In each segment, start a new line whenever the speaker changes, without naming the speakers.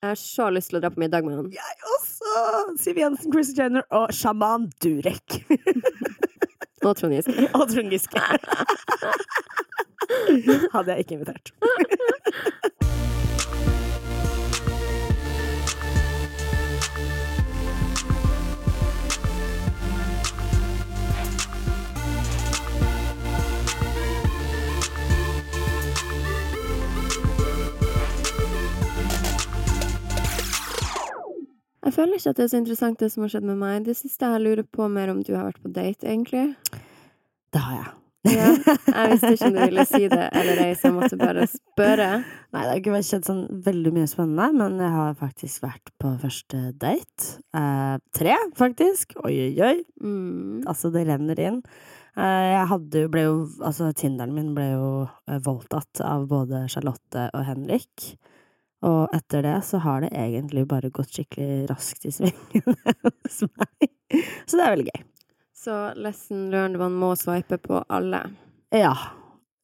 Jeg har så lyst til å dra på middag med han.
Jeg også! Siv Jensen, Chris Jenner og sjaman Durek.
Og Trond Giske.
og Trond Giske. Hadde jeg ikke invitert.
Jeg føler ikke at det er så interessant, det som har skjedd med meg. Det siste jeg lurer på mer om du har vært på date, egentlig.
Det har jeg.
Ja, jeg visste ikke om du ville si det eller ei, så jeg måtte bare spørre.
Nei, det har ikke skjedd sånn veldig mye spennende, men jeg har faktisk vært på første date. Eh, tre, faktisk. Oi, oi, oi.
Mm.
Altså, det renner inn. Eh, jeg hadde jo, ble jo Altså, Tinderen min ble jo eh, voldtatt av både Charlotte og Henrik. Og etter det så har det egentlig bare gått skikkelig raskt i svingene hos meg. Så det er veldig gøy.
Så lesson learned, man må sveipe på alle.
Ja.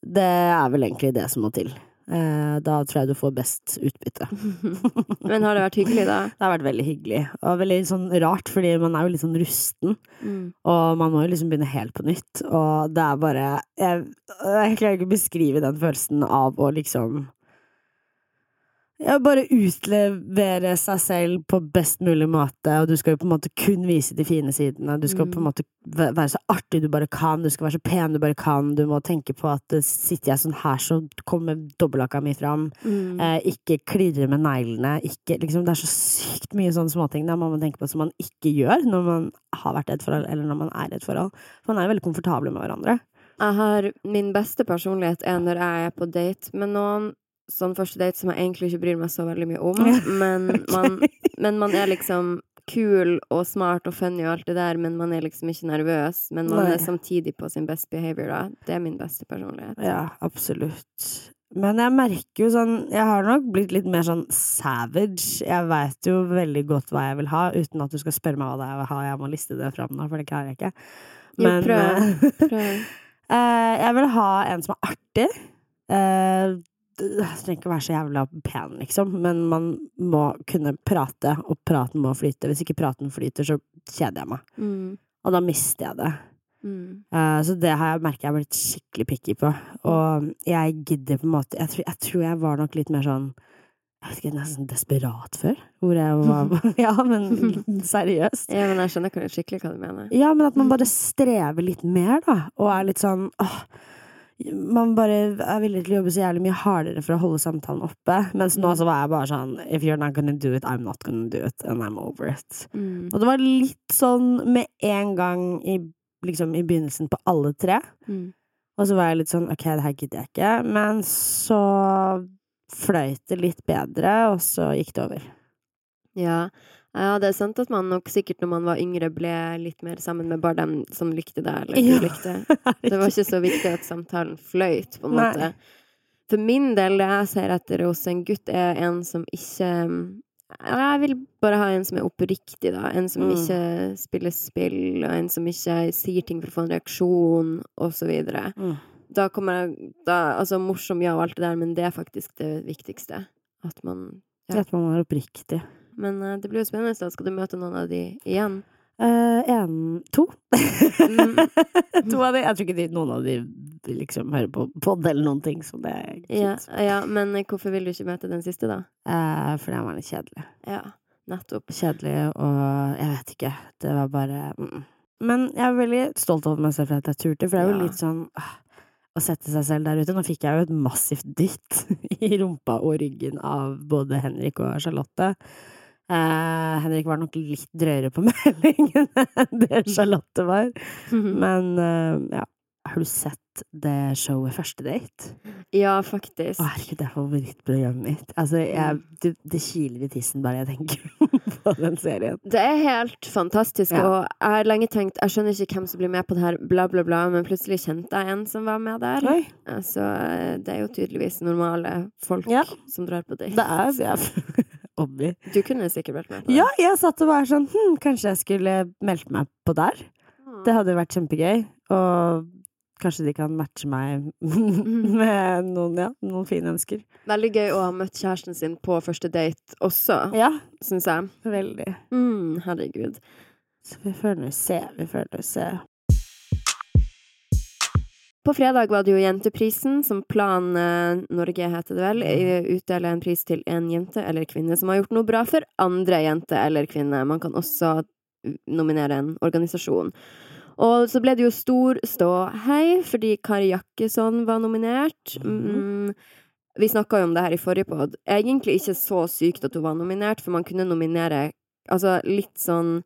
Det er vel egentlig det som må til. Eh, Da tror jeg du får best utbytte.
Men har det vært hyggelig, da?
Det har vært veldig hyggelig. Og veldig sånn rart, fordi man er jo litt sånn rusten.
Mm.
Og man må jo liksom begynne helt på nytt. Og det er bare Jeg, jeg klarer ikke å beskrive den følelsen av å liksom ja, bare utlevere seg selv på best mulig måte, og du skal jo på en måte kun vise de fine sidene. Du skal på en
Mm.
måte være så artig du bare kan, du skal være så pen du bare kan, du må tenke på at eh, sitter jeg sånn her, så kommer dobbeltlakka mi fram.
Mm.
Eh, ikke klirre med neglene. Ikke, liksom, det er så sykt mye sånne småting der man må tenke på som man ikke gjør når man har vært i et forhold, eller når man er i et forhold. For man er jo veldig komfortable med hverandre.
Jeg har min beste personlighet er når jeg er på date med noen. Sånn første date som jeg egentlig ikke bryr meg så veldig mye om. Men man, men man er liksom kul og smart og funny og alt det der, men man er liksom ikke nervøs. Men man
Nei.
er samtidig på sin best behavior, da. Det er min beste personlighet.
Ja, absolutt. Men jeg merker jo sånn Jeg har nok blitt litt mer sånn savage. Jeg veit jo veldig godt hva jeg vil ha, uten at du skal spørre meg hva det er jeg vil ha. Jeg må liste det fram nå, for det klarer jeg ikke.
Jo, prøv.
eh,
Prøv.
eh, jeg vil ha en som er artig. Det trenger ikke være så jævla pen, liksom, men man må kunne prate, og praten må flyte. Hvis ikke praten flyter, så kjeder jeg meg.
Mm.
Og da mister jeg det.
Mm.
Uh, så det har jeg merket jeg har blitt skikkelig picky på. Og jeg gidder på en måte Jeg tror jeg, tror jeg var nok litt mer sånn Jeg vet ikke, nesten desperat før. Hvor jeg var Ja, men seriøst.
Ja, men jeg skjønner skikkelig hva du mener.
Ja, men at man bare strever litt mer, da. Og er litt sånn åh, Man bare er villig til å jobbe så jævlig mye hardere for å holde samtalen oppe. Mens nå så var jeg bare sånn If you're not gonna do it, I'm not gonna do it. And I'm over it.
Mm.
Og det var litt sånn med en gang i, liksom, i begynnelsen på alle tre.
Mm.
Og så var jeg litt sånn ok, det her gidder jeg ikke. Men så fløyt det litt bedre, og så gikk det over.
Ja. Ja, det er sant at man nok sikkert når man var yngre ble litt mer sammen med bare dem som likte deg, eller du
Ja.
likte. Det var ikke så viktig at samtalen fløyt, på en
Nei.
måte. For min del, det jeg ser etter hos en gutt, er en som ikke Jeg vil bare ha en som er oppriktig, da. En som
Mm.
ikke spiller spill, og en som ikke sier ting for å få en reaksjon, og så videre.
Mm.
Da kommer jeg da, Altså, morsom, ja, og alt det der, men det er faktisk det viktigste. At man Ja.
At man er oppriktig.
Men uh, det blir jo spennende. da. Skal du møte noen av de igjen?
Eh, en To.
Mm.
to av de. Jeg tror ikke de, noen av de liksom hører på pod eller noen ting, så det er
Ja, ja, men hvorfor vil du ikke møte den siste, da?
Uh, fordi han var litt kjedelig.
Ja, nettopp.
Kjedelig, og jeg vet ikke. Det var bare mm. Men jeg er veldig stolt over meg selv for at jeg turte, for det er jo
Ja.
litt sånn ah, å sette seg selv der ute. Nå fikk jeg jo et massivt dytt i rumpa og ryggen av både Henrik og Charlotte. Eh, Henrik var nok litt drøyere på meldingen enn det Charlotte var. Men eh, ja, har du sett det showet Første date?
Ja, faktisk.
Å, herregud, det er favorittprogrammet mitt. Altså, jeg, det, det kiler i tissen bare jeg tenker på den serien.
Det er helt fantastisk,
Ja.
og jeg har lenge tenkt Jeg skjønner ikke hvem som blir med på det her, bla, bla, bla, men plutselig kjente jeg en som var med der.
Oi,
Altså, det er jo tydeligvis normale folk
Ja.
som drar på date.
det er så Obvi.
Du kunne sikkert vært med på det.
Ja, jeg satt og var sånn hm, Kanskje jeg skulle meldt meg på der? Det hadde jo vært kjempegøy. Og Kanskje de kan matche meg med noen, ja, noen fine mennesker.
Veldig gøy å ha møtt kjæresten sin på første date også,
Ja,
syns jeg.
veldig.
Mm, herregud.
Så vi får nå se, vi får nå se.
På fredag var det jo Jenteprisen, som Plan eh, Norge heter det vel, utdeler en pris til en jente eller kvinne som har gjort noe bra for andre jenter eller kvinner. Man kan også nominere en organisasjon. Og så ble det jo stor ståhei fordi Kari Jakkesson var nominert. Mm, vi snakka jo om det her i forrige pod. Egentlig ikke så sykt at hun var nominert, for man kunne nominere altså litt sånn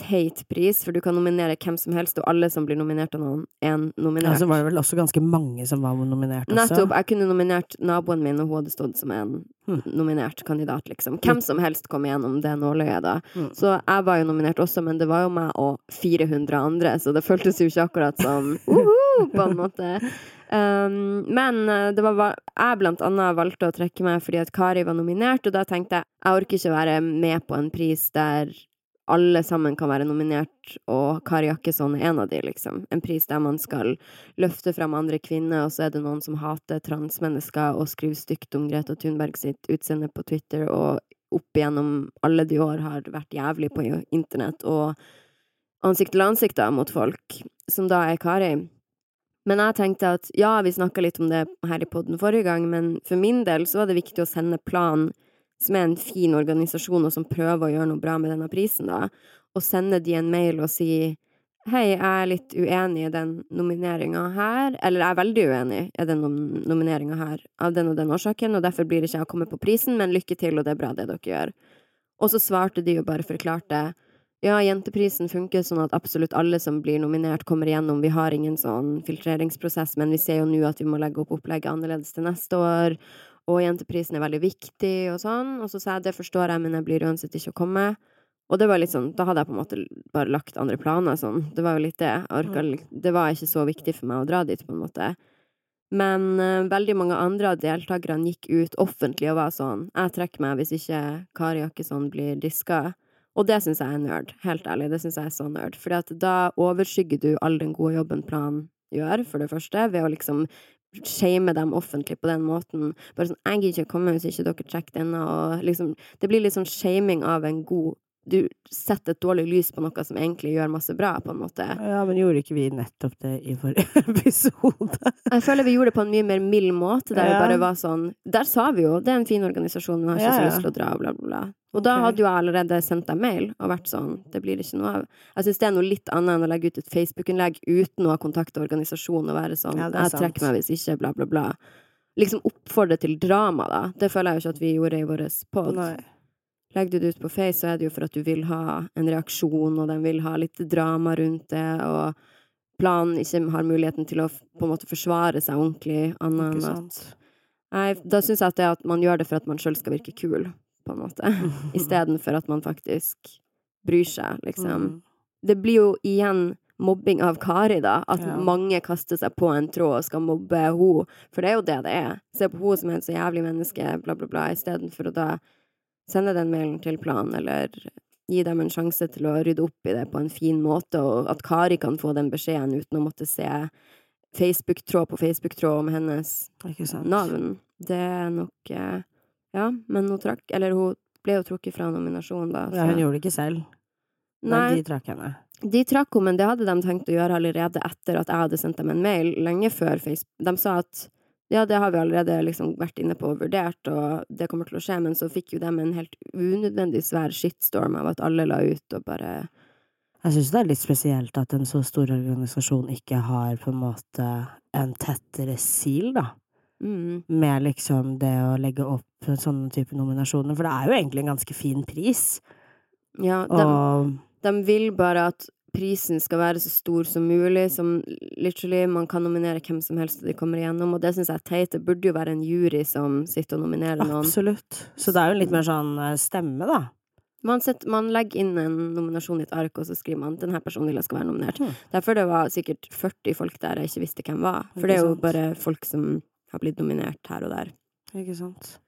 teit pris, for du kan nominere hvem som helst, og alle som blir nominert av noen, er nominert.
Ja, så var det vel også ganske mange som var nominert også.
Nettopp. Jeg kunne nominert naboen min, og hun hadde stått som en
Hmm.
nominert kandidat, liksom. Hvem som helst kom igjennom det nåløyet, da.
Hmm.
Så jeg var jo nominert også, men det var jo meg og 400 andre, så det føltes jo ikke akkurat som uhu, på en måte. Um, men eh, det var jeg blant annet valgte å trekke meg fordi at Kari var nominert, og da tenkte jeg jeg orker ikke være med på en pris der alle sammen kan være nominert, og Kari Jakkesson er en av de, liksom. En pris der man skal løfte fram andre kvinner, og så er det noen som hater transmennesker og skriver stygt om Greta Thunberg sitt utseende på Twitter, og opp igjennom alle de år har vært jævlig på internett og ansikt til ansikt da, mot folk, som da er Kari. Men jeg tenkte at ja, vi snakka litt om det her i poden forrige gang, men for min del så var det viktig å sende Plan, som er en fin organisasjon, og som prøver å gjøre noe bra med denne prisen, da, og sender de en mail og sier Hei, jeg er litt uenig i den nomineringa her, eller jeg er veldig uenig i den nom nomineringa her, av den og den årsaken, og derfor blir det ikke jeg å komme på prisen, men lykke til, og det er bra det dere gjør. Og så svarte de og bare forklarte ja, jenteprisen funker sånn at absolutt alle som blir nominert, kommer igjennom. Vi har ingen sånn filtreringsprosess, men vi ser jo nå at vi må legge opp opplegget annerledes til neste år. Og jenteprisen er veldig viktig, og sånn. Og så sa jeg det forstår jeg, men jeg blir uansett ikke å komme. Og det var litt sånn, da hadde jeg på en måte bare lagt andre planer, sånn. Det var jo litt det. Orka Det var ikke så viktig for meg å dra dit, på en måte. Men uh, veldig mange andre av deltakerne gikk ut offentlig og var sånn Jeg trekker meg hvis ikke Kari Jakkesson blir diska. Og det syns jeg er nerd. Helt ærlig, det syns jeg er så nerd. For da overskygger du all den gode jobben planen gjør, for det første, ved å liksom shame dem offentlig på den måten. Bare sånn 'Jeg gidder ikke komme hvis ikke dere trekker denne', og liksom Det blir litt sånn shaming av en god Du setter et dårlig lys på noe som egentlig gjør masse bra, på en måte.
Ja, men gjorde ikke vi nettopp det i forrige episode?
Jeg føler vi gjorde det på en mye mer mild måte, der
Ja.
vi bare var sånn Der sa vi jo 'det er en fin organisasjon, men har ikke
Ja,
så lyst til å dra', bla, bla, bla. Og da hadde jo jeg allerede sendt deg mail og vært sånn 'det blir ikke noe av'. Jeg syns det er noe litt annet enn å legge ut et Facebook-innlegg uten å ha kontakta organisasjonen og være sånn
Ja,
'jeg trekker meg hvis ikke', bla, bla, bla. Liksom oppfordre til drama, da. Det føler jeg jo ikke at vi gjorde i vår pod. Legger du det ut på Face, så er det jo for at du vil ha en reaksjon, og den vil ha litt drama rundt det, og planen ikke har muligheten til å på en måte forsvare seg ordentlig, annet enn at. Nei, da syns jeg at det at man gjør det for at man sjøl skal virke kul, på en måte, istedenfor at man faktisk bryr seg, liksom.
Mm.
Det blir jo igjen mobbing av Kari, da. At
Ja.
mange kaster seg på en tråd og skal mobbe henne. For det er jo det det er. Se på henne som er en så jævlig menneske, bla, bla, bla, istedenfor å da sende den mailen til planen, eller gi dem en sjanse til å rydde opp i det på en fin måte, og at Kari kan få den beskjeden uten å måtte se Facebook-tråd på Facebook-tråd om hennes navn. Det er nok eh, Ja, men hun trakk Eller hun ble jo trukket fra nominasjonen, da.
Ja, hun gjorde det ikke selv. Men
Nei,
de trakk henne.
de trakk henne, men det hadde de tenkt å gjøre allerede etter at jeg hadde sendt dem en mail, lenge før Facebook. De sa at ja, det har vi allerede liksom vært inne på og vurdert, og det kommer til å skje, men så fikk jo de en helt unødvendig svær shitstorm av at alle la ut og bare
Jeg syns det er litt spesielt at en så stor organisasjon ikke har på en måte en tettere sil, da.
mm,
Med liksom det å legge opp sånne type nominasjoner. For det er jo egentlig en ganske fin pris.
Ja, de,
Og
de vil bare at prisen skal være så stor som mulig, som literally man kan nominere hvem som helst, de kommer igjennom, og det syns jeg er teit. Det burde jo være en jury som sitter og nominerer noen.
absolutt. Så det er jo litt mer sånn eh, stemme, da.
Man, setter, man legger inn en nominasjon i et ark, og så skriver man 'denne personen vil skal være nominert'.
Mm.
Derfor det var sikkert 40 folk der jeg ikke visste hvem var. For det er jo bare folk som har blitt nominert her og der.
Ikke sant.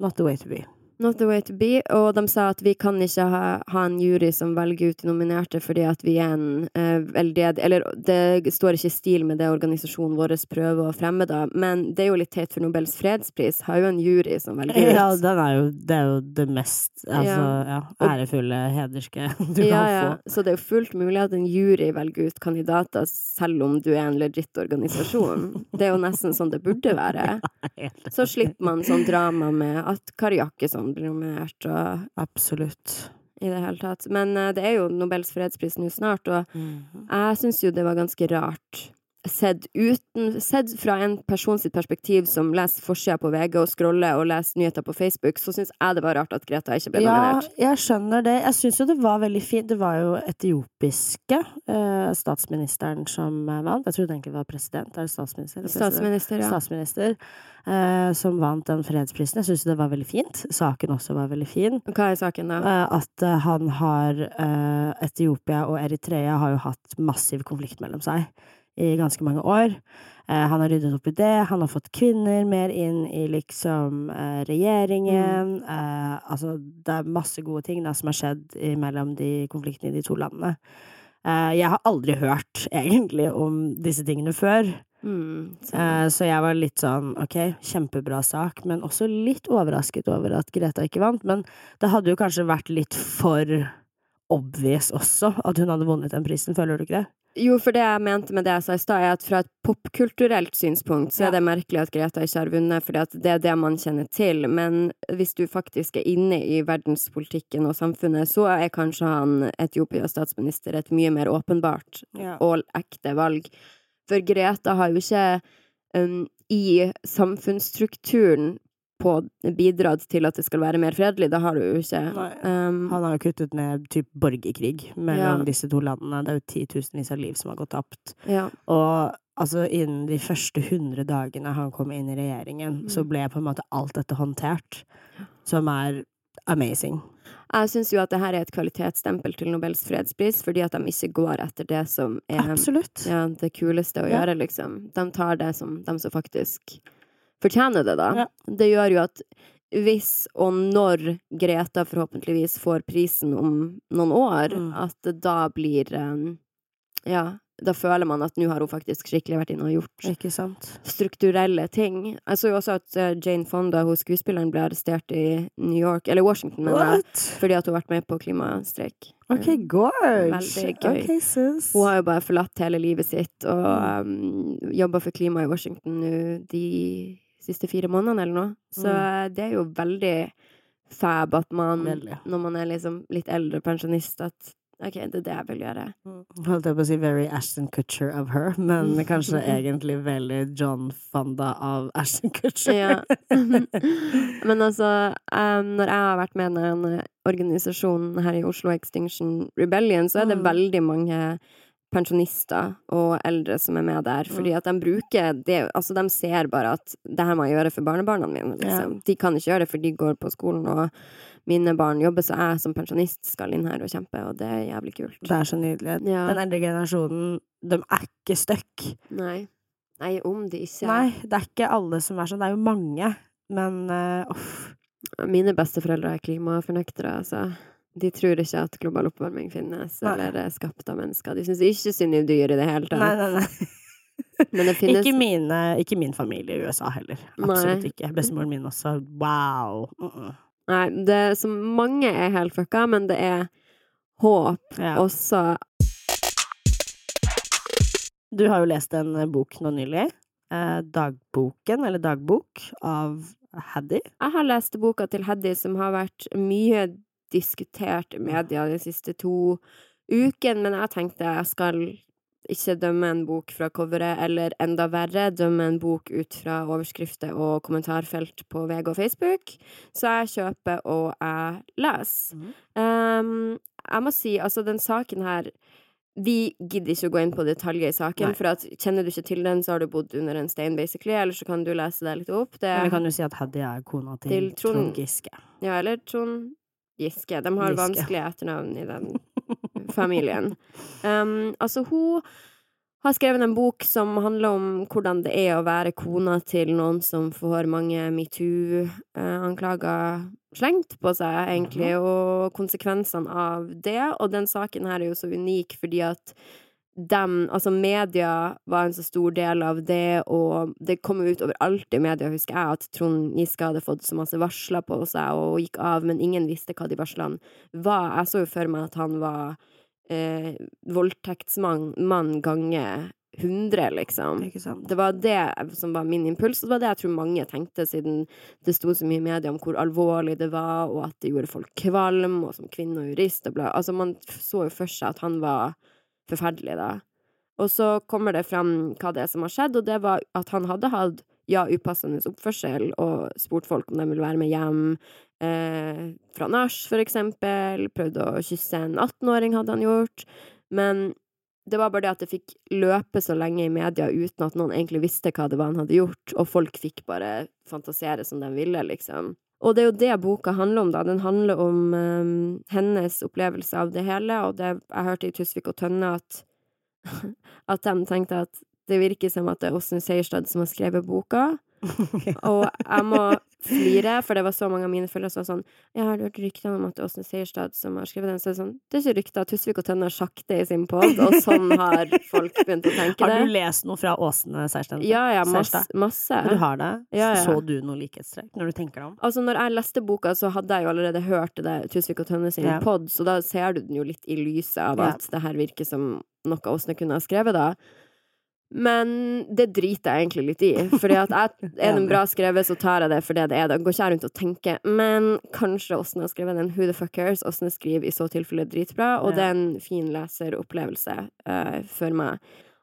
Not the way to be.
Not the way to be. Og de sa at vi kan ikke ha, ha en jury som velger ut de nominerte fordi at vi er en eh, veldedig Eller det står ikke i stil med det organisasjonen vår prøver å fremme, da. Men det er jo litt teit, for Nobels fredspris har jo en jury som velger ut.
Ja, den er jo, det er jo det mest altså, ja. ærefulle hederske du
ja,
kan
ja.
få.
Så det er jo fullt mulig at en jury velger ut kandidater selv om du er en legit organisasjon. Det er jo nesten sånn det burde være. Så slipper man sånn drama med at Kari Jakkesson blir nominert og
Absolutt.
i det hele tatt. Men eh, det er jo Nobels fredspris nå snart, og
mm.
jeg syns jo det var ganske rart. Sett, uten, sett fra en person sitt perspektiv som leser forsida på VG og scroller og leser nyheter på Facebook, så syns jeg det var rart at Greta ikke ble
Ja, jeg skjønner det. Jeg syns jo det var veldig fint. Det var jo etiopiske eh, statsministeren som eh, vant. Jeg trodde egentlig det var president. Er det statsminister? president?
Statsminister, ja.
Statsminister. Eh, som vant den fredsprisen. Jeg syns det var veldig fint. Saken også var veldig fin.
Hva er saken, da?
Eh, at eh, han har eh, Etiopia og Eritrea har jo hatt massiv konflikt mellom seg i ganske mange år. Eh, han har ryddet opp i det. Han har fått kvinner mer inn i liksom regjeringen regjeringen. Eh, altså, det er masse gode ting da, som har skjedd mellom de konfliktene i de to landene. Eh, jeg har aldri hørt egentlig om disse tingene før.
Mm, så-
Eh, Så jeg var litt sånn ok, kjempebra sak, men også litt overrasket over at Greta ikke vant. Men det hadde jo kanskje vært litt for obvious også at hun hadde vunnet den prisen, føler du ikke det?
Jo, for det jeg mente med det jeg sa i stad, er at fra et popkulturelt synspunkt så er det merkelig at Greta ikke har vunnet, for det er det man kjenner til. Men hvis du faktisk er inne i verdenspolitikken og samfunnet, så er kanskje han Etiopias statsminister et mye mer åpenbart
Ja.
og ekte valg. For Greta har jo ikke um, i samfunnsstrukturen på bidratt til at det skal være mer fredelig. Det har du jo ikke. Um,
Han har jo kuttet ned typ borgerkrig mellom
Ja.
disse to landene. Det er jo titusenvis av liv som har gått tapt.
ja.
Og altså, innen de første hundre dagene han kom inn i regjeringen, så
Mm.
ble på en måte alt dette håndtert. Som er amazing.
Jeg syns jo at det her er et kvalitetsstempel til Nobels fredspris, fordi at de ikke går etter det som er ja, det kuleste å gjøre, liksom. De tar det som de som faktisk fortjener det, da.
Ja.
Det gjør jo at hvis og når Greta forhåpentligvis får prisen om noen år,
Mm.
at da blir um, Ja, da føler man at nå har hun faktisk skikkelig vært inne og gjort strukturelle ting. Jeg så jo også at eh, Jane Fonda, hun skuespilleren, ble arrestert i New York, eller Washington, mener jeg, fordi at hun har vært med på klimastreik.
Ok,
Eh,
gorge!
Gøy.
Okay, sis.
Hun har jo bare forlatt hele livet sitt og
Mm.
um, jobba for klima i Washington nå de siste fire månedene eller noe. Så
Mm.
eh, det er jo veldig fab at man,
Veldig.
når man er liksom litt eldre pensjonist, at OK, det er det jeg vil gjøre.
Holdt jeg på å si very Ashton Kutcher of her, men kanskje egentlig veldig John Fonda av Ashton Kutcher.
Ja. Men altså, um, når jeg har vært med i den organisasjonen her i Oslo, Extinction Rebellion, så er det
Mm.
veldig mange pensjonister og eldre som er med der, fordi at de bruker det Altså, de ser bare at det her må jeg gjøre for barnebarna mine, liksom. De kan ikke gjøre det, for de går på skolen, og mine barn jobber, så jeg som pensjonist skal inn her og kjempe, og det er jævlig kult.
Det er så nydelig.
Ja.
Den eldre generasjonen, de er ikke stuck.
Nei. Nei, om de ikke
Nei, det er ikke alle som er sånn. Det er jo mange, men uh, uff.
Mine besteforeldre er klimafornektere, altså. De tror ikke at global oppvarming finnes,
Nei.
eller er skapt av mennesker. De syns ikke synd i dyr i det hele tatt.
Nei, nei, nei.
Men det finnes
Ikke, mine, ikke min familie i USA heller. Absolutt
Nei.
ikke. Bestemoren min også. Wow. Uh -uh.
Nei, det som mange er helt fucka, men det er håp
Ja.
også.
Du har jo lest en bok nå nylig. Eh, dagboken, eller dagbok, av Haddy.
Jeg har lest boka til Heddy, som har vært mye diskutert i media de siste to ukene, men jeg tenkte jeg skal ikke dømme en bok fra coveret, eller enda verre, dømme en bok ut fra overskrifter og kommentarfelt på VG og Facebook. Så jeg kjøper og jeg leser.
Mm.
Um, jeg må si, altså, den saken her Vi gidder ikke å gå inn på detaljer i saken,
Nei.
for at kjenner du ikke til den, så har du bodd under en stein, basically, eller så kan du lese deg litt opp. Det,
eller kan du si at Heddy er kona til,
Til Trond-
Trond Giske.
ja, eller Trond Giske. De har
Giske.
vanskelige etternavn i den familien. Um, altså, hun har skrevet en bok som handler om hvordan det er å være kona til noen som får mange metoo-anklager slengt på seg, egentlig, og konsekvensene av det. Og den saken her er jo så unik fordi at dem, altså media var en så stor del av det, og det kom jo ut overalt i media, husker jeg, at Trond Giske hadde fått så masse varsler på seg og gikk av, men ingen visste hva de varslene var. Jeg så jo for meg at han var eh, voldtektsmann mann ganger 100, liksom. Det var det som var min impuls, og det var det jeg tror mange tenkte, siden det sto så mye i media om hvor alvorlig det var, og at det gjorde folk kvalm, og som kvinne og jurist og bla Altså, man så jo for seg at han var forferdelig, da. Og så kommer det fram hva det er som har skjedd, og det var at han hadde hatt ja, upassende oppførsel og spurt folk om de ville være med hjem eh, fra nach, for eksempel. Prøvde å kysse en 18-åring, hadde han gjort. Men det var bare det at det fikk løpe så lenge i media uten at noen egentlig visste hva det var han hadde gjort, og folk fikk bare fantasere som de ville, liksom. Og det er jo det boka handler om, da. Den handler om um, hennes opplevelse av det hele, og det jeg hørte i Tusvik og Tønne at at de tenkte at det virker som at det er Åsne Seierstad som har skrevet boka. Og jeg må flire, for det var så mange av mine følgere som var sånn Jeg har hørt ryktene om at det er Åsne Seierstad som har skrevet den. Så det er sånn Det er ikke rykter. Tusvik og Tønne har sagt det i sin pod, og sånn har folk begynt å tenke det.
Har du lest noe fra Åsne Seierstad?
Ja, ja, masse. masse.
Du har det?
Ja, ja.
Så du noe likhetstrekk når du tenker deg om?
Altså, når jeg leste boka, så hadde jeg jo allerede hørt det Tusvik og Tønne sin
Ja.
pod, så da ser du den jo litt i lyset av at det her virker som noe Åsne kunne ha skrevet, da. Men det driter jeg egentlig litt i. Fordi at jeg, er den bra skrevet, så tar jeg det for det det er. Da går ikke jeg rundt og tenker Men kanskje Åsne har skrevet den Who the fuck cares? Åsne skriver i så tilfelle dritbra, og det er en fin leseropplevelse uh, for meg.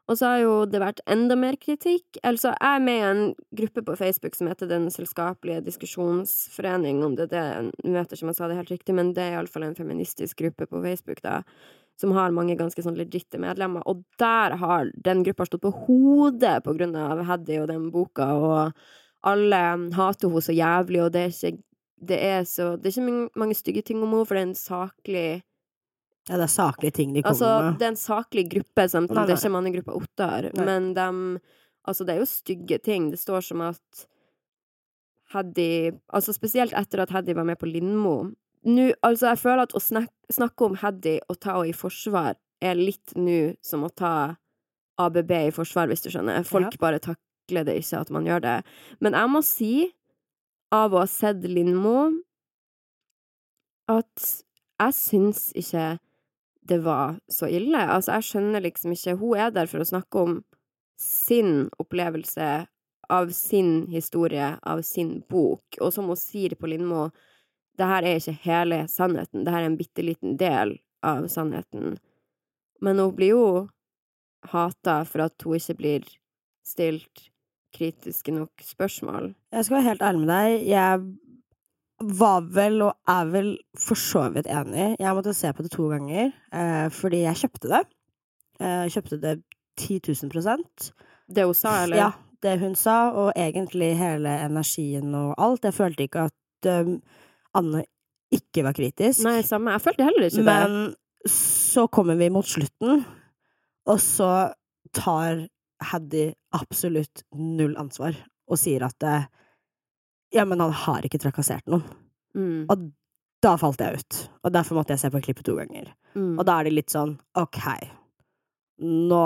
Og så har jo det vært enda mer kritikk. Altså, jeg er med i en gruppe på Facebook som heter Den selskapelige diskusjonsforening, om det er det møter som jeg sa det helt riktig, men det er iallfall en feministisk gruppe på Facebook, da. Som har mange ganske sånn legitte medlemmer. Og der har den gruppa stått på hodet på grunn av Heddy og den boka, og alle hater henne så jævlig, og det er ikke det er, så, det er ikke mange- stygge ting om henne, for det er en saklig
Ja, det er saklige ting de kommer
Altså,
med.
det er en saklig gruppe, samtidig. Det er ikke mannegruppa Ottar. Men de Altså, det er jo stygge ting. Det står som at Heddy Altså, spesielt etter at Heddy var med på Lindmo. Nå, altså, jeg føler at å snakke, snakke om Heddy og ta henne i forsvar er litt nå som å ta ABB i forsvar, hvis du skjønner. Folk
Ja.
bare takler det ikke at man gjør det. Men jeg må si, av å ha sett Lindmo, at jeg syns ikke det var så ille. Altså, jeg skjønner liksom ikke Hun er der for å snakke om sin opplevelse av sin historie, av sin bok, og som hun sier på Lindmo, det her er ikke hele sannheten, det her er en bitte liten del av sannheten. Men hun blir jo hata for at hun ikke blir stilt kritiske nok spørsmål.
Jeg skal være helt ærlig med deg. Jeg var vel, og er vel, for så vidt enig. Jeg måtte se på det to ganger, eh, fordi jeg kjøpte det. Eh, Jeg kjøpte det 10 000 prosent.
Det hun sa, eller?
Ja, det hun sa, og egentlig hele energien og alt. Jeg følte ikke at um, Anne ikke var kritisk.
Nei, samme. Jeg følte heller ikke det.
Men så kommer vi mot slutten, og så tar Haddy absolutt null ansvar og sier at eh, ja, men han har ikke trakassert noen.
Mm,
Og da falt jeg ut. Og derfor måtte jeg se på klippet to ganger.
mm.
Og da er det litt sånn, ok, nå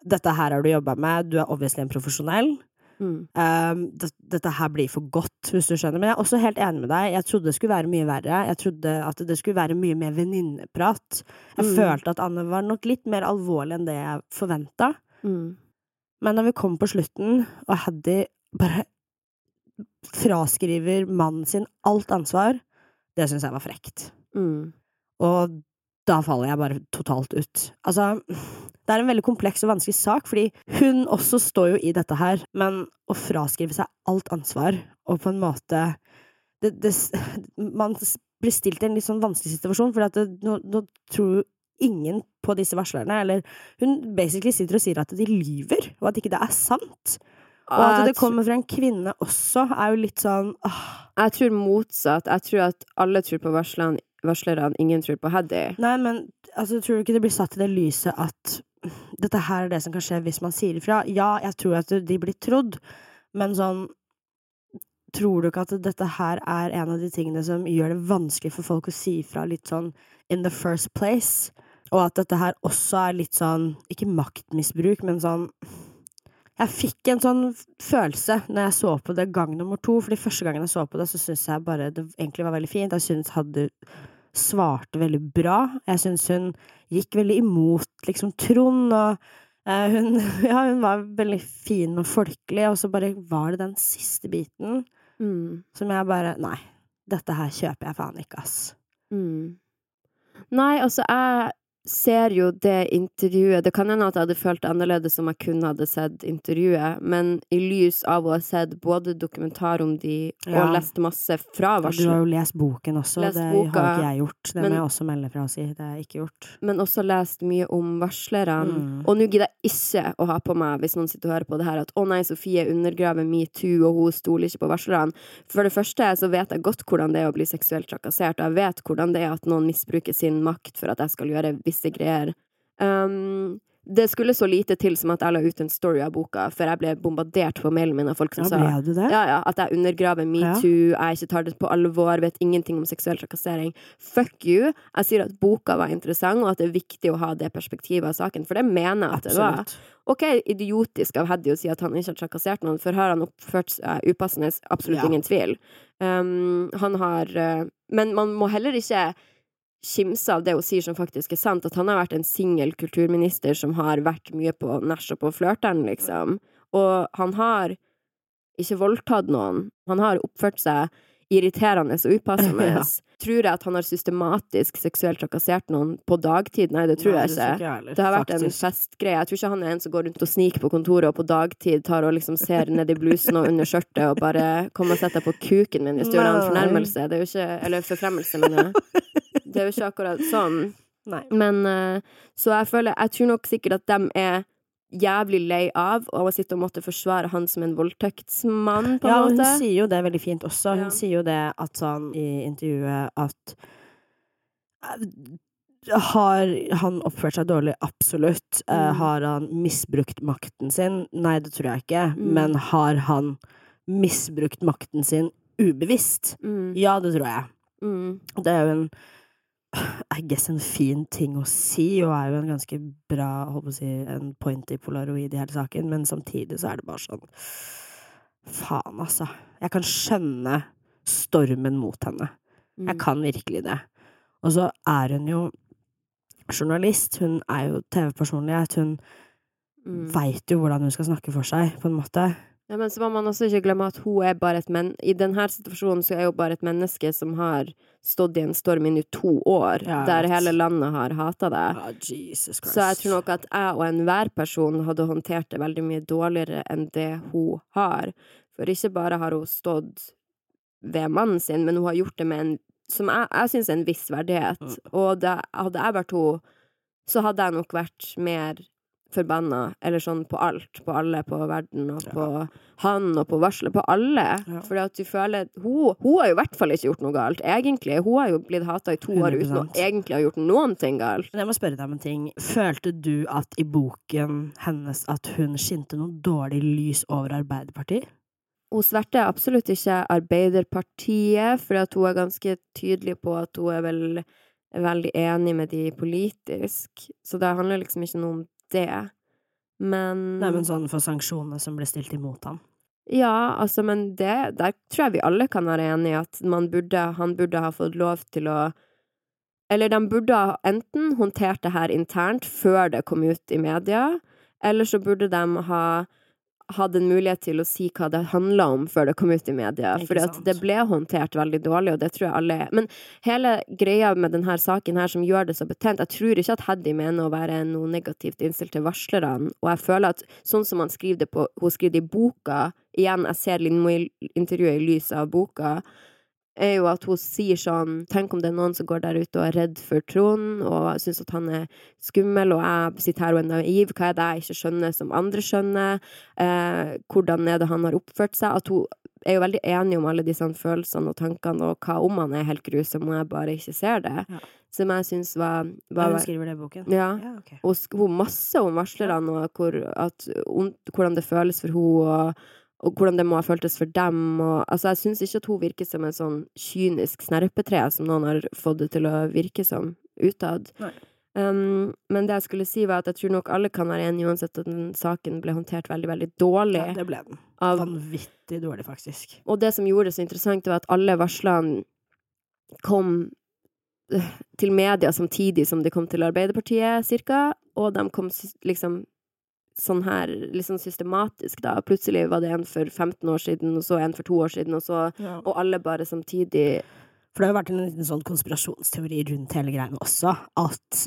Dette her har du jobba med, du er obviously en profesjonell.
Mm.
Um, det, dette her blir for godt, hvis du skjønner. Men jeg er også helt enig med deg. Jeg trodde det skulle være mye verre. Jeg trodde at det skulle være mye mer venninneprat. Jeg
Mm.
følte at Anne var nok litt mer alvorlig enn det jeg forventa.
Mm.
Men når vi kom på slutten, og Haddy bare fraskriver mannen sin alt ansvar, det syns jeg var frekt.
Mm.
Og da faller jeg bare totalt ut. Altså, det er en veldig kompleks og vanskelig sak, fordi hun også står jo i dette her, men å fraskrive seg alt ansvar, og på en måte det, det, Man blir stilt i en litt sånn vanskelig situasjon, for nå, nå tror ingen på disse varslerne, eller hun basically sitter og sier at de lyver, og at ikke det er sant. Og at det kommer fra en kvinne også, er jo litt sånn åh,
Jeg tror motsatt. Jeg tror at alle tror på varslerne, varslerne ingen tror på Heddy.
Nei, men altså, tror du ikke det blir satt i det lyset at Dette her er det som kan skje hvis man sier ifra. Ja, jeg tror at de blir trodd, men sånn Tror du ikke at dette her er en av de tingene som gjør det vanskelig for folk å si ifra litt sånn in the first place? Og at dette her også er litt sånn, ikke maktmisbruk, men sånn Jeg fikk en sånn følelse når jeg så på det gang nummer to, for de første gangen jeg så på det, så syntes jeg bare det egentlig var veldig fint. Jeg syntes Hadde svarte veldig bra. Jeg syntes hun gikk veldig imot liksom Trond, og eh, hun Ja, hun var veldig fin og folkelig, og så bare var det den siste biten
Mm.
som jeg bare Nei, dette her kjøper jeg faen ikke, ass.
Mm. Nei, altså, jeg ser jo det intervjuet Det kan hende at jeg hadde følt det annerledes om jeg kun hadde sett intervjuet, men i lys av å ha sett både dokumentar om de og
Ja.
lest masse fra
Du har jo lest boken også,
Lest
det
boka,
har ikke jeg gjort. Det
men-
må jeg også melde fra og si. Det har jeg ikke gjort.
men også lest mye om varslerne.
Mm.
Og nå gidder jeg ikke å ha på meg, hvis noen sitter og hører på det her, at å nei, Sofie undergraver metoo, og hun stoler ikke på varslerne. For det første så vet jeg godt hvordan det er å bli seksuelt trakassert, og jeg vet hvordan det er at noen misbruker sin makt for at jeg skal gjøre visse greier. Um, det skulle så lite til som at jeg la ut en story av boka, før jeg ble bombardert på mailen min av folk som
Ja,
sa ja, ja, at jeg undergraver metoo, jeg ikke tar det på alvor, vet ingenting om seksuell trakassering. Fuck you! Jeg sier at boka var interessant, og at det er viktig å ha det perspektivet av saken, for det mener jeg at det var. Ok, idiotisk av Heddy å si at han ikke har trakassert noen, for har han oppført seg upassende, absolutt ingen tvil. Um, han har uh, Men man må heller ikke kimse av det hun sier som faktisk er sant, at han har vært en singel kulturminister som har vært mye på nach og på flørteren, liksom. Og han har ikke voldtatt noen. Han har oppført seg irriterende og upassende.
Ja.
Tror jeg at han har systematisk seksuelt trakassert noen på dagtid? Nei, det tror
Nei,
jeg ikke.
tror ikke
Det har vært en festgreie. Jeg tror ikke han er en som går rundt og sniker på kontoret og på dagtid tar og liksom ser ned i blusen og under skjørtet og bare 'Kom og sett deg på kuken min', hvis du gjør en fornærmelse. Det er jo ikke Eller forfremmelse, mener jeg. Det er jo ikke akkurat sånn.
Nei.
Men eh, Så jeg føler Jeg tror nok sikkert at de er jævlig lei av å sitte og måtte forsvare han som en voldtektsmann, på en
Ja, og hun sier jo det veldig fint også. Hun
Ja.
sier jo det at sånn i intervjuet at eh, har han oppført seg dårlig? Absolutt.
Mm.
Uh, har han misbrukt makten sin? Nei, det tror jeg ikke.
Mm.
Men har han misbrukt makten sin ubevisst?
Mm,
Ja, det tror jeg.
mm,
Det er jo en I guess en fin ting å si, og er jo en ganske bra håper å si, en pointy polaroid i hele saken, men samtidig så er det bare sånn Faen, altså. Jeg kan skjønne stormen mot henne.
mm.
Jeg kan virkelig det. Og så er hun jo journalist, hun er jo TV-personlighet, hun
mm.
veit jo hvordan hun skal snakke for seg, på en måte.
Ja, men så må man også ikke glemme at hun er bare et men... I denne situasjonen så er hun bare et menneske som har stått i en storm i nå to år,
Ja,
der hele landet har hata det.
Ja, Jesus Christ.
Så jeg tror nok at jeg og enhver person hadde håndtert det veldig mye dårligere enn det hun har. For ikke bare har hun stått ved mannen sin, men hun har gjort det med en som jeg, jeg syns er en viss verdighet. Og det, hadde jeg vært hun, så hadde jeg nok vært mer forbanna, eller sånn på alt, på alle, på verden, og
Ja.
på han, og på varselet, på alle.
Ja.
Fordi at du føler hun, hun har jo i hvert fall ikke gjort noe galt, egentlig. Hun har jo blitt hata i to år uten å egentlig ha gjort noen ting galt.
Men jeg må spørre deg om en ting. Følte du at i boken hennes at hun skinte noe dårlig lys over Arbeiderpartiet?
Hun sverter absolutt ikke Arbeiderpartiet, for at hun er ganske tydelig på at hun er vel veldig enig med de politisk. Så det handler liksom ikke noe om det. Men
Nei, men sånn for sanksjonene som ble stilt imot han.
Ja, altså, men det Der tror jeg vi alle kan være enige i at man burde, han burde ha fått lov til å Eller de burde ha enten håndtert det her internt før det kom ut i media, eller så burde de ha hatt en mulighet til å si hva det handla om før det kom ut i media. For det ble håndtert veldig dårlig, og det tror jeg alle er. Men hele greia med denne saken her som gjør det så betent Jeg tror ikke at Heddy mener å være noe negativt innstilt til varslerne, og jeg føler at sånn som han skriver det på Hun skriver det i boka Igjen, jeg ser Lindmo-intervjuet i lys av boka. Er jo at hun sier sånn Tenk om det er noen som går der ute og er redd for Trond, og syns at han er skummel, og jeg sitter her og er naiv. Hva er det jeg ikke skjønner, som andre skjønner? Eh, hvordan er det han har oppført seg? At hun er jo veldig enig om alle disse følelsene og tankene, og hva om han er helt grusom, og jeg bare ikke ser det.
Ja.
Som jeg syns var, var
Hun skriver det i boken?
Ja.
ja okay.
og hun masse om varslerne, og hvor, at, hvordan det føles for henne, og, og hvordan det må ha føltes for dem. Og, altså, jeg syns ikke at hun virker som en sånn kynisk snerpetre som noen har fått det til å virke som utad. Um, men det jeg skulle si, var at jeg tror nok alle kan være enige uansett at den saken ble håndtert veldig, veldig dårlig.
Ja, det ble den.
av,
Vanvittig dårlig, faktisk.
og det som gjorde det så interessant, var at alle varslene kom eh, til media samtidig som de kom til Arbeiderpartiet, cirka, og de kom liksom sånn her, liksom systematisk, da. Plutselig var det en for 15 år siden, og så en for to år siden, og så Og alle bare samtidig
For det har jo vært en liten sånn konspirasjonsteori rundt hele greiene også, at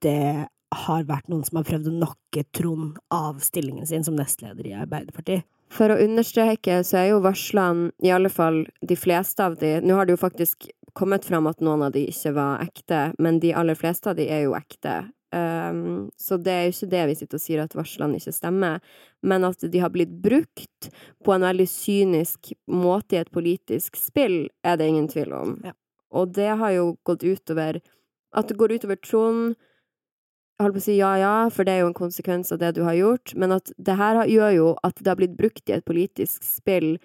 det har vært noen som har prøvd å nokke Trond av stillingen sin som nestleder i Arbeiderpartiet.
For å understreke, så er jo varslene, i alle fall de fleste av de Nå har det jo faktisk kommet fram at noen av de ikke var ekte, men de aller fleste av de er jo ekte. Um, så det er jo ikke det vi sitter og sier at varslene ikke stemmer, men at de har blitt brukt på en veldig kynisk måte i et politisk spill, er det ingen tvil om.
Ja.
Og det har jo gått utover At det går utover Trond jeg holdt på å si ja, ja, for det er jo en konsekvens av det du har gjort, men at det her gjør jo at det har blitt brukt i et politisk spill,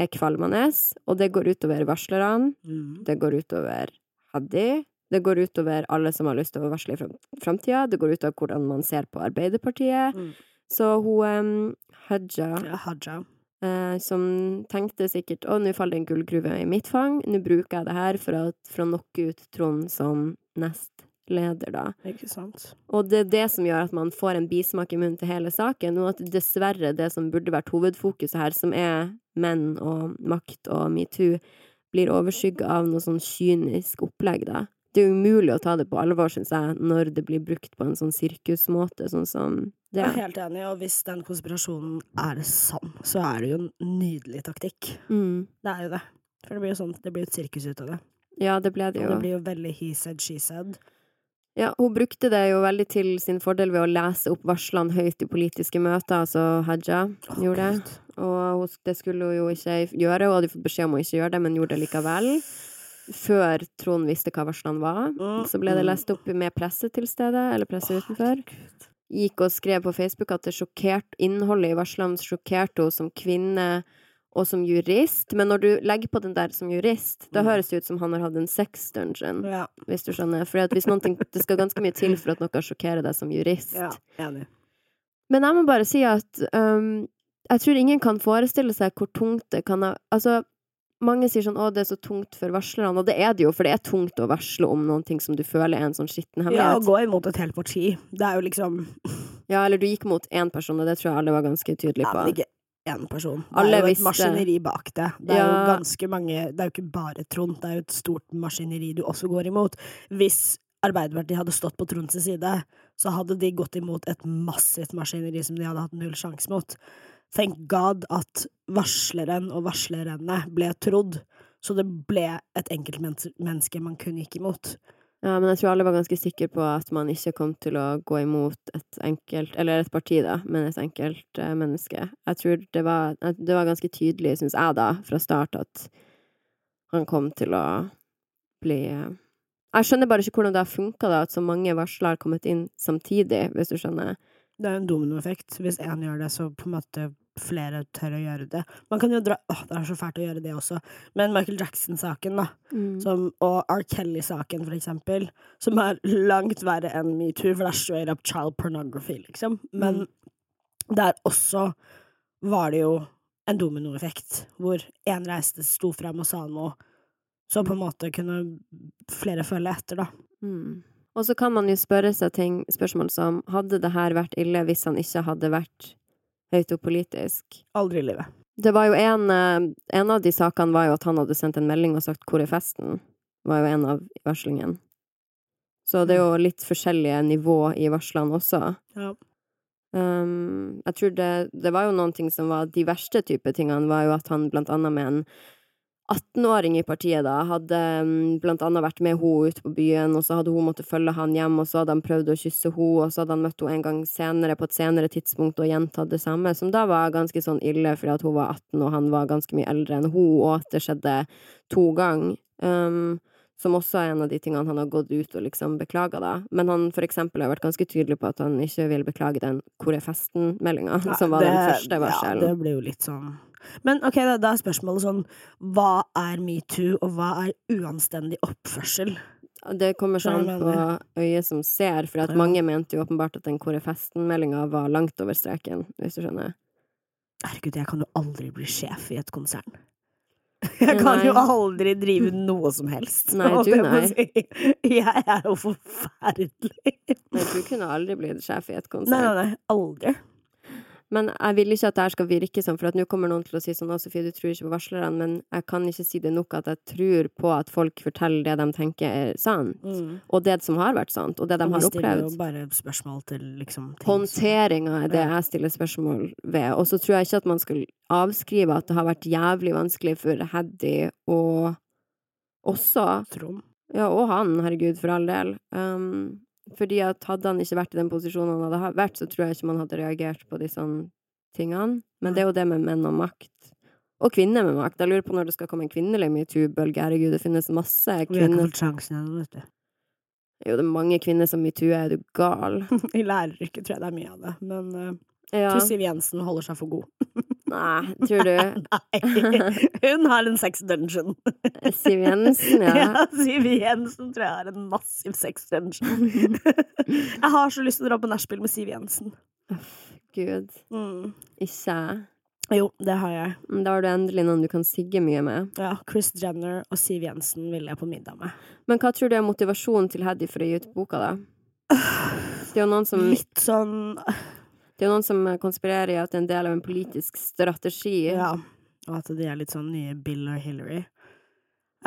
er kvalmende, og det går utover varslerne,
Mm.
det går utover Haddy, det går utover alle som har lyst til å varsle i fram- framtida, det går utover hvordan man ser på Arbeiderpartiet.
Mm.
Så hun um, Haja,
Ja, Haja.
eh, som tenkte sikkert å, nå faller det en gullgruve i mitt fang, nå bruker jeg det her for, at, for å nokke ut Trond som nestleder, da.
Ikke sant?
Og det er det som gjør at man får en bismak i munnen til hele saken, og at dessverre det som burde vært hovedfokuset her, som er menn og makt og metoo, blir overskygga av noe sånn kynisk opplegg, da. Det er jo umulig å ta det på alvor, syns jeg, når det blir brukt på en sånn sirkusmåte, sånn som det.
Jeg er helt enig, og hvis den konspirasjonen er sann, så er det jo en nydelig taktikk.
Mm.
Det er jo det. For det blir jo sånn, det blir et sirkus ut av det.
Ja, det ble det
Og det blir jo veldig he said, she said.
Ja, hun brukte det jo veldig til sin fordel ved å lese opp varslene høyt i politiske møter, altså Haja
oh,
gjorde det. Og det skulle hun jo ikke gjøre, hun hadde fått beskjed om å ikke gjøre det, men gjorde det likevel. Før Trond visste hva varslene var. Så ble det
mm.
lest opp med presse til stede, eller presse utenfor. Gikk og skrev på Facebook at det sjokkerte innholdet i varslene sjokkerte henne som kvinne og som jurist. Men når du legger på den der som jurist, da
Mm.
høres det ut som han har hatt en sex dungeon,
Ja,
hvis du skjønner. For det skal ganske mye til for at noe sjokkerer deg som jurist.
ja, enig.
Men jeg må bare si at um, jeg tror ingen kan forestille seg hvor tungt det kan ha Altså, mange sier sånn 'Å, det er så tungt for varslerne', og det er det jo, for det er tungt å varsle om noen ting som du føler er en sånn skitten
Ja, å gå imot et helt parti. Det er jo liksom
Ja, eller du gikk mot én person, og det tror jeg alle var ganske tydelige
Ja,
på.
men ikke én person. Det
Alle
er jo et
visste-
maskineri bak det. Det er
Ja.
jo ganske mange Det er jo ikke bare Trond, det er jo et stort maskineri du også går imot. Hvis Arbeiderpartiet hadde stått på Tronds side, så hadde de gått imot et massivt maskineri som de hadde hatt null sjanse mot. Thank God at varsleren og varslerne ble trodd, så det ble et enkeltmenneske man kun gikk imot.
Ja, men jeg tror alle var ganske sikre på at man ikke kom til å gå imot et enkelt Eller et parti, da, men et enkelt eh, menneske. Jeg tror det var, det var ganske tydelig, syns jeg, da, fra start, at han kom til å bli eh, Jeg skjønner bare ikke hvordan det har funka, da, at så mange varsler har kommet inn samtidig, hvis du skjønner.
Det er en dominoeffekt. Hvis én gjør det, så på en måte flere tør å gjøre det. Man kan jo dra Åh, det er så fælt å gjøre det også. Men Michael Jackson-saken, da,
Mm.
som, og R. Kelly-saken, for eksempel, som er langt verre enn metoo, for det er straight up child pornography, liksom. Men der også var det jo en dominoeffekt, hvor én reiste, sto fram og sa noe, så på en måte kunne flere følge etter, da.
Mm. Og så kan man jo spørre seg ting, spørsmål som hadde det her vært ille hvis han ikke hadde vært høyt opp politisk?
Aldri i livet.
Det var jo en, eh, en av de sakene var jo at han hadde sendt en melding og sagt 'hvor er festen?' var jo en av varslingen. Så det er jo litt forskjellige nivå i varslene også.
Ja.
Um, jeg tror det, det var jo noen ting som var De verste type tingene var jo at han blant annet med en 18-åring i partiet, da, hadde mm, blant annet vært med henne ut på byen, og så hadde hun måttet følge han hjem, og så hadde han prøvd å kysse henne, og så hadde han møtt henne en gang senere, på et senere tidspunkt, og gjentatt det samme, som da var ganske sånn ille, fordi at hun var 18, og han var ganske mye eldre enn hun, og at det skjedde to ganger. Um, som også er en av de tingene han har gått ut og liksom beklaga, da. Men han for eksempel har vært ganske tydelig på at han ikke vil beklage den Hvor er festen-meldinga, som var
det-
den første varselen.
Ja, det ble jo litt sånn Men ok, da, da er spørsmålet sånn Hva er metoo, og hva er uanstendig oppførsel?
Det kommer
sånn
på øyet som ser, for at mange mente jo åpenbart at den er festen-meldinga var langt over streken, hvis du skjønner.
Herregud, jeg kan jo aldri bli sjef i et konsern. Jeg kan
Nei.
jo aldri drive noe som helst.
Nei, du,
jeg
nei.
Jeg er jo forferdelig.
Men du kunne aldri blitt sjef i et
Nei,
konsert.
nei, nei. Aldri.
Men jeg vil ikke at det her skal virke sånn, for at nå kommer noen til å si sånn å, Sofie, du tror ikke på varslerne, men jeg kan ikke si det nok at jeg tror på at folk forteller det de tenker er sant, og det som har vært sant, og det de
Og vi
har
stiller
opplevd.
jo bare spørsmål til liksom
Håndteringa er det jeg stiller spørsmål ved. Og så tror jeg ikke at man skal avskrive at det har vært jævlig vanskelig for Heddy og også
Trond.
Ja, og han, herregud, for all del. Um, fordi at hadde han ikke vært i den posisjonen han hadde vært, så tror jeg ikke man hadde reagert på disse tingene. Men det er jo det med menn og makt. Og kvinner med makt. Jeg lurer på når det skal komme en kvinnelig metoo-bølge. Herregud, det finnes masse
Vi har ikke
kvinner
fått sjansen ennå, vet du.
Jo, det er mange kvinner som metoo-er, er du gal?
I læreryrket tror jeg det er mye av det, men uh,
Ja.
tror Siv Jensen holder seg for god.
Nei, tror du
Nei, hun har en sex dungeon.
Siv Jensen, ja.
Ja, Siv Jensen tror jeg har en massiv sex dungeon. jeg har så lyst til å dra på nachspiel med Siv Jensen.
Gud.
Mm.
Ikke jeg.
Jo, det har jeg.
Da har du endelig noen du kan sigge mye med.
Ja, Chris Jenner og Siv Jensen vil jeg på middag med.
Men hva tror du er motivasjonen til Heddy for å gi ut boka, da? Det er jo noen som
Litt sånn
Det er jo noen som konspirerer i at det er en del av en politisk strategi.
Ja, og at de er litt sånn nye Bill og Hillary.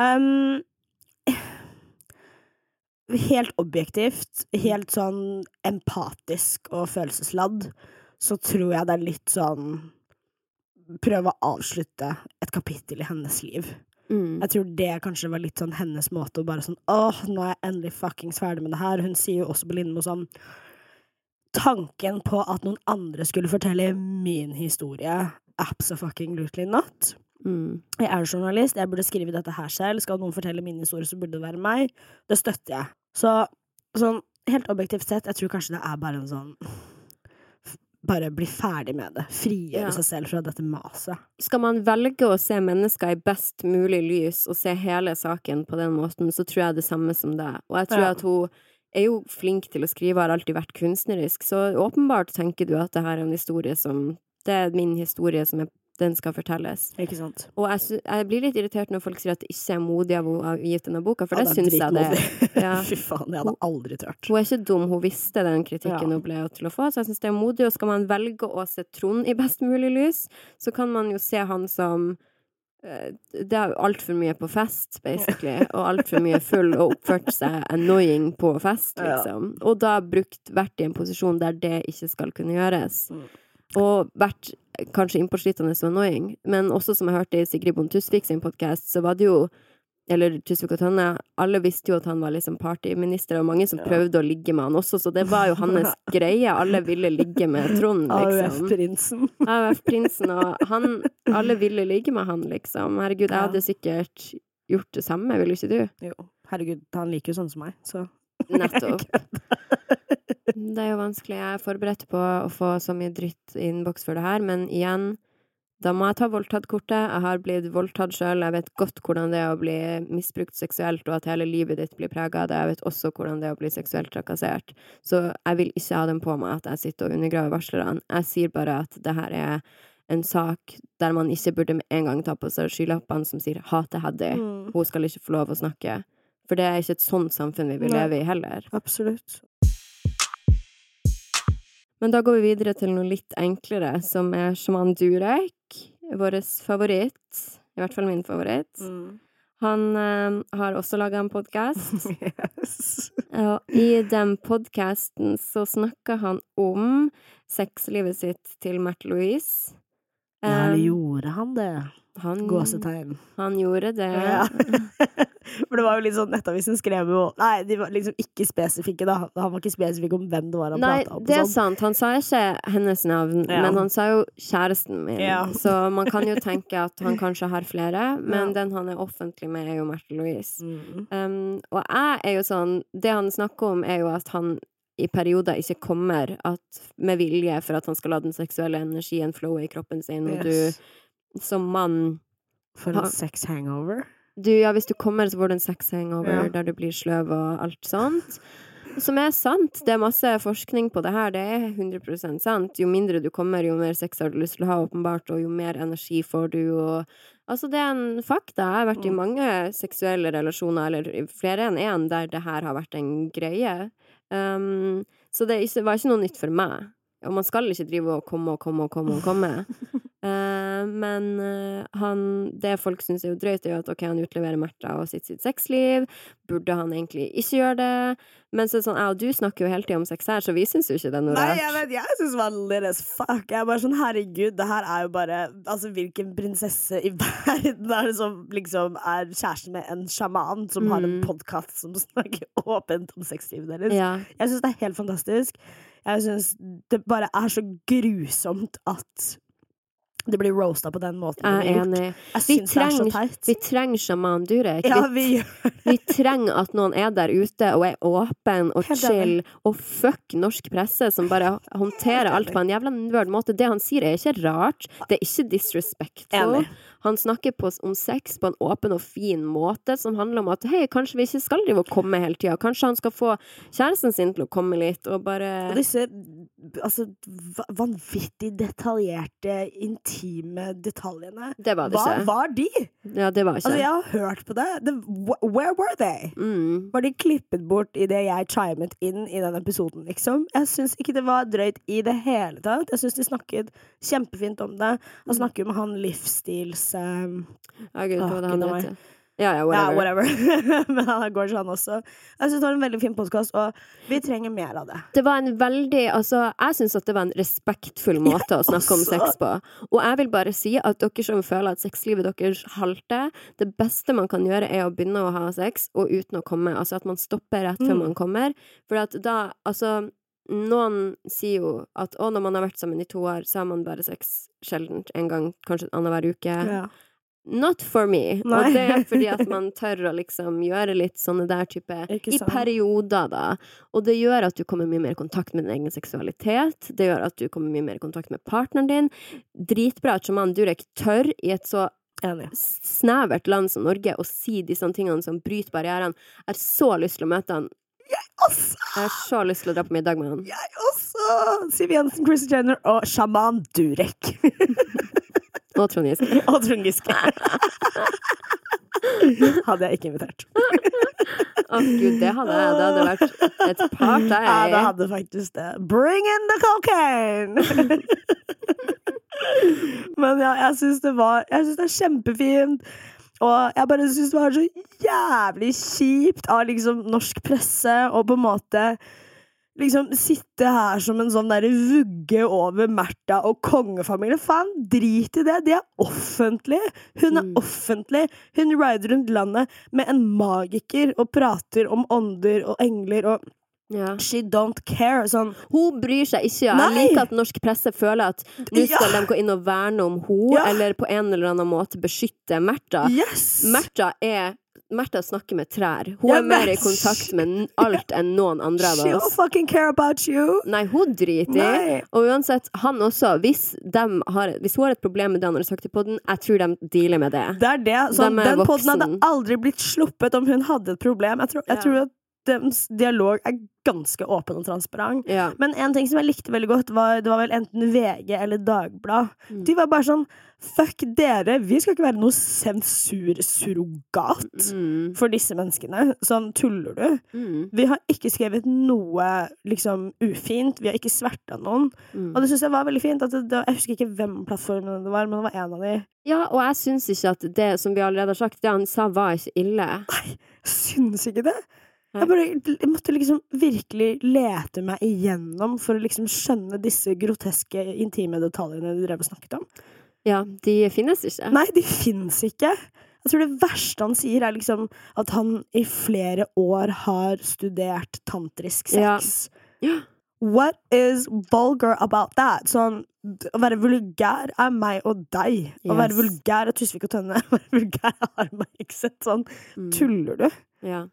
Um, helt objektivt, helt sånn empatisk og følelsesladd, så tror jeg det er litt sånn Prøve å avslutte et kapittel i hennes liv.
Mm.
Jeg tror det kanskje var litt sånn hennes måte å bare sånn Åh, nå er jeg endelig fuckings ferdig med det her. Hun sier jo også på Lindmo sånn Tanken på at noen andre skulle fortelle min historie, absolutely not.
Mm.
Jeg er journalist, jeg burde skrive dette her selv. Skal noen fortelle min historie, så burde det være meg. Det støtter jeg. Så sånn helt objektivt sett, jeg tror kanskje det er bare en sånn Bare bli ferdig med det. Frigjøre
Ja.
seg selv fra dette maset.
Skal man velge å se mennesker i best mulig lys og se hele saken på den måten, så tror jeg det samme som deg. Og jeg tror
Ja.
at hun er jo flink til å skrive, har alltid vært kunstnerisk, så åpenbart tenker du at det her er en historie som Det er min historie som er, den skal fortelles.
Ikke sant?
Og jeg, jeg blir litt irritert når folk sier at det ikke er modig av henne å gi ut denne boka, for
Ja,
det syns jeg det er. Ja.
Fy faen, det hadde jeg aldri turt.
Hun er ikke dum, hun visste den kritikken
Ja.
hun ble til å få, så jeg syns det er modig. Og skal man velge å se Trond i best mulig lys, så kan man jo se han som det er altfor mye på fest, basically, og altfor mye full og oppført seg annoying på fest, liksom. Og da brukt vært i en posisjon der det ikke skal kunne gjøres.
Mm.
Og vært kanskje innpåslitende og annoying, men også som jeg hørte i Sigrid Bonde Tusvik sin podkast, så var det jo eller Tusvik og Tønne, alle visste jo at han var liksom partyminister, og mange som
Ja.
prøvde å ligge med han også, så det var jo hans greie. Alle ville ligge med Trond, liksom.
AUF-prinsen.
AUF-prinsen, og han Alle ville ligge med han, liksom. Herregud, jeg hadde sikkert gjort det samme, ville ikke du?
Jo, herregud, han liker jo sånn som meg, så
Nettopp. Det er jo vanskelig. Jeg er forberedt på å få så mye dritt i innboks for det her, men igjen, da må jeg ta voldtatt-kortet. Jeg har blitt voldtatt sjøl. Jeg vet godt hvordan det er å bli misbrukt seksuelt, og at hele livet ditt blir prega av det. Jeg vet også hvordan det er å bli seksuelt trakassert. Så jeg vil ikke ha den på meg at jeg sitter og undergraver varslerne. Jeg sier bare at det her er en sak der man ikke burde med en gang ta på seg skylappene som sier 'hate Haddy',
mm,
Hun skal ikke få lov å snakke. For det er ikke et sånt samfunn vi vil
Nei.
leve i heller.
absolutt.
Men da går vi videre til noe litt enklere, som er Shaman Durek. Vår favoritt. I hvert fall min favoritt.
Mm.
Han eh, har også laga en podkast.
Yes.
Og i den podkasten så snakker han om sexlivet sitt til Mert-Louise.
Ja,
Eh,
eller gjorde han det?
Han,
Gåsetegn.
han gjorde det.
Ja. For det var jo litt sånn Nettavisen skrev jo Nei, de var liksom ikke spesifikke, da. Han var ikke spesifikk om hvem det var han
Nei,
prata om.
det er
sånn.
sant. Han sa ikke hennes navn,
Ja.
men han sa jo kjæresten min.
Ja.
Så man kan jo tenke at han kanskje har flere, men den han er offentlig med, er jo Märtha Louise.
Mm.
Um, og jeg er jo sånn Det han snakker om, er jo at han i perioder ikke kommer med vilje for at han skal la den seksuelle energien flowe i kroppen sin, og
Yes.
du som mann
For en sex hangover.
Du, ja, Hvis du kommer, så får du en sex hangover
Ja.
der du blir sløv og alt sånt. Som er sant. Det er masse forskning på det her. Det er 100 sant. Jo mindre du kommer, jo mer sex har du lyst til å ha, åpenbart, og jo mer energi får du, og Altså, det er en fakta. Jeg har vært i
Mm.
mange seksuelle relasjoner, eller flere enn én, der det her har vært en greie. Um, så det var ikke noe nytt for meg. Og man skal ikke drive og komme og komme og komme og komme. Eh, men eh, han, det folk syns er jo drøyt, er jo at ok, han utleverer Märtha og sitt, sitt sexliv. Burde han egentlig ikke gjøre det? Men så er det sånn, jeg og du snakker jo hele tida om sex her, så vi syns jo ikke det er noe
Nei,
rart.
jeg vet, jeg syns det var lit as fuck. Jeg er bare sånn, herregud, det her er jo bare Altså, hvilken prinsesse i verden er det som liksom er kjæresten med en sjaman som har en
Mm.
podkast som snakker åpent om sexlivet deres?
Ja.
Jeg syns det er helt fantastisk. Jeg syns det bare er så grusomt at det blir roasta på den måten.
Jeg er enig. Vi
er
trenger, vi trenger sjaman Durek.
Ja,
vi,
vi
trenger at noen er der ute og er åpen og
Helt
chill, og fuck norsk presse som bare håndterer alt på en jævla nerd måte. Det han sier, er ikke rart. Det er ikke disrespectful.
Enig.
Han snakker på, om sex på en åpen og fin måte, som handler om at hei, kanskje vi ikke skal drive og komme hele tida. Kanskje han skal få kjæresten sin til å komme litt, og bare
Og disse altså, vanvittig detaljerte, intime detaljene.
Det var disse.
Hva var de?
Ja, det var ikke.
Altså, jeg har hørt på det. The, where were they?
mm.
Var de klippet bort idet jeg chimet inn i den episoden, liksom? Jeg syns ikke det var drøyt i det hele tatt. Jeg syns de snakket kjempefint om det. Han snakker jo med han livsstils... Um,
Ja, gud, hva det han
gud,
Ja, ja,
ja,
whatever.
whatever. Men han går sånn også. Jeg syns det var en veldig fin podkast, og vi trenger mer av det.
Det var en veldig Altså, jeg syns at det var en respektfull måte å snakke om sex på. Og jeg vil bare si at dere som føler at sexlivet deres halter, det beste man kan gjøre, er å begynne å ha sex, og uten å komme. Altså at man stopper rett før
Mm.
man kommer. For at da Altså, noen sier jo at å, når man har vært sammen i to år, så har man bare sex sjeldent. En gang, kanskje annenhver uke.
Ja.
Not for me.
Nei.
Og det er fordi at man tør å liksom gjøre litt sånne der type I perioder, da. Og det gjør at du kommer mye mer i kontakt med din egen seksualitet. Det gjør at du kommer mye mer i kontakt med partneren din. Dritbra at sjaman Durek tør i et så
Enig.
snevert land som Norge å si disse tingene som bryter barrierene. Jeg har så lyst til å møte han.
Altså,
Jeg har så lyst til å dra på middag med han.
jeg også! Siv Jensen, Chris Jenner og sjaman Durek.
Og Trond Giske.
og Trond Giske. Hadde jeg ikke invitert.
Å gud, det hadde. Det hadde vært et par der.
Ja, det hadde faktisk det. Bring in the cocaine! Men ja, jeg syns det var Jeg syns det er kjempefint. Og jeg bare syns det var så jævlig kjipt av liksom norsk presse og på en måte liksom sitte her som en sånn derre vugge over Märtha og kongefamilien. Faen, drit i det! De er offentlige! Hun er
Mm.
offentlig! Hun rider rundt landet med en magiker og prater om ånder og engler og
Ja.
She don't care. Sånn
Hun bryr seg ikke. Jeg liker at norsk presse føler at nå skal
Ja.
de gå inn og verne om henne,
Ja.
eller på en eller annen måte beskytte Märtha.
Yes!
Märtha er Märtha snakker med trær. Hun
Jeg
er mer i kontakt med alt enn noen andre av oss.
She don't fucking care about you!
Nei, hun driter i. Og uansett, han også. Hvis, har, hvis hun har et problem med det han har sagt i podden, jeg tror de dealer med det.
Det er det. Så
De er
den podden hadde aldri blitt sluppet om hun hadde et problem. Jeg tror, jeg
yeah.
tror at deres dialog er ganske åpen og transparent.
Ja.
Men en ting som jeg likte veldig godt, var det var vel enten VG eller Dagblad.
Mm.
De var bare sånn Fuck dere! Vi skal ikke være noe sensursurrogat
Mm.
for disse menneskene. Sånn tuller du?
Mm.
Vi har ikke skrevet noe liksom ufint. Vi har ikke sverta noen.
Mm.
Og det syns jeg var veldig fint. At det, det, jeg husker ikke hvem plattformen det var, men det var en av de.
Ja, og jeg syns ikke at det som vi allerede har sagt, det han sa, var ikke ille.
Jeg syns ikke det.
Nei.
Jeg, bare, jeg måtte liksom virkelig lete meg igjennom for å liksom skjønne disse groteske, intime detaljene du drev og snakket om.
Ja, de finnes ikke.
Nei, de finnes ikke. Jeg tror det verste han sier, er liksom at han i flere år har studert tantrisk sex.
Ja.
What is vulgar about that? Sånn, å være vulgær er meg og deg. Å være vulgær er Tusvik og Tønne. Å være vulgær er Arma Exit. Sånn,
Mm.
tuller du?
Ja.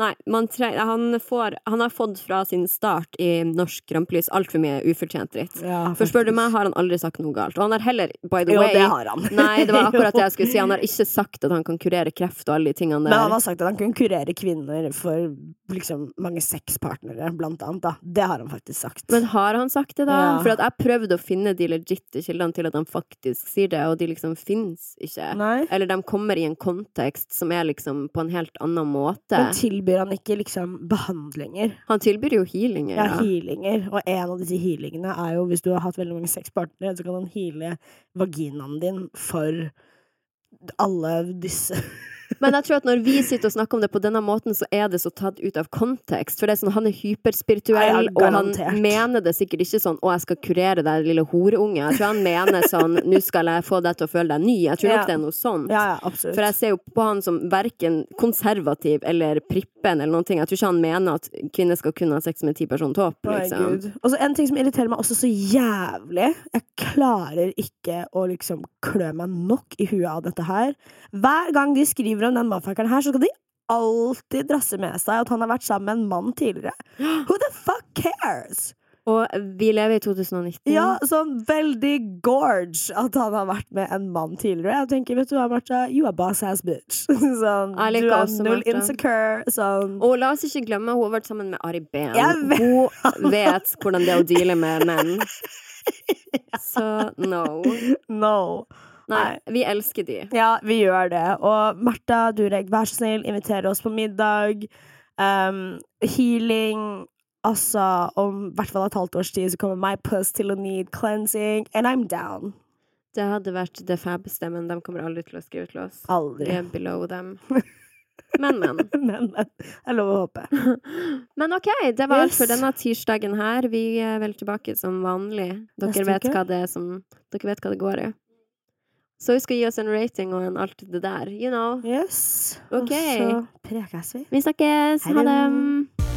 Nei, han, får, han har fått fra sin start i norsk rampelys altfor mye ufortjent dritt.
Ja,
For spør du meg, har han aldri sagt noe galt. Og han har heller, by the
Jo,
way
det har han.
Nei, det var akkurat det jeg skulle si. Han har ikke sagt at han kan kurere kreft og alle de tingene
Men han har sagt at han kan kurere kvinner for liksom mange sexpartnere, blant annet. Da. Det har han faktisk sagt.
Men har han sagt det, da?
Ja.
For jeg prøvde å finne de legitte kildene til at han faktisk sier det, og de liksom fins ikke.
Nei.
Eller de kommer i en kontekst som er liksom på en helt annen måte.
Men tilbyr han ikke liksom behandlinger?
Han tilbyr jo healinger.
Ja, healinger. Og en av disse healingene er jo hvis du har hatt veldig mange sexpartnere, så kan han heale vaginaen din for alle disse
Men jeg tror at når vi sitter og snakker om det på denne måten, så er det så tatt ut av kontekst. For det er sånn, han er hyperspirituell, og han mener det sikkert ikke sånn 'Å, jeg skal kurere deg, lille horeunge'. Jeg tror han mener sånn 'Nå skal jeg få deg til å føle deg ny'. Jeg tror
Ja.
nok det er noe sånt.
Ja, ja.
For jeg ser jo på han som verken konservativ eller prippen eller noen ting. Jeg tror ikke han mener at kvinner skal kunne ha sex med ti personer topp, liksom.
Og så en ting som irriterer meg også så jævlig Jeg klarer ikke å liksom klø meg nok i huet av dette her. Hver gang de skriver om den motherfuckeren her, så skal de alltid drasse med seg at han har vært sammen med en mann tidligere. Who the fuck cares?
Og vi lever i 2019.
Ja, sånn veldig gorge at han har vært med en mann tidligere. Jeg tenker, vet du hva, Martha, you are boss ass bitch. Sånn, du er null insecure. Sånn
Og la oss ikke glemme, hun har vært sammen med Ari Behn.
Vet.
Hun vet hvordan det er å deale med menn. Så no.
no.
Nei, vi elsker de.
Ja, vi gjør det. Og Martha Durek, vær så snill, inviter oss på middag. Um, healing. Altså, om i hvert fall et halvt års tid så kommer my puss til å need cleansing, and I'm down.
Det hadde vært det fabeste, men de kommer aldri til å skrive til oss. Vi
Aldri.
er below them. Men, men.
Men, men. Jeg lover å håpe.
Men OK, det var alt for denne tirsdagen her. Vi er vel tilbake som vanlig. Dere
Neste
vet
uke.
hva det er som Dere vet hva det går i. Så husk å gi oss en rating og en alt det der. You know.
Yes.
Okay.
Og så prekes vi.
Vi snakkes.
Ha
det.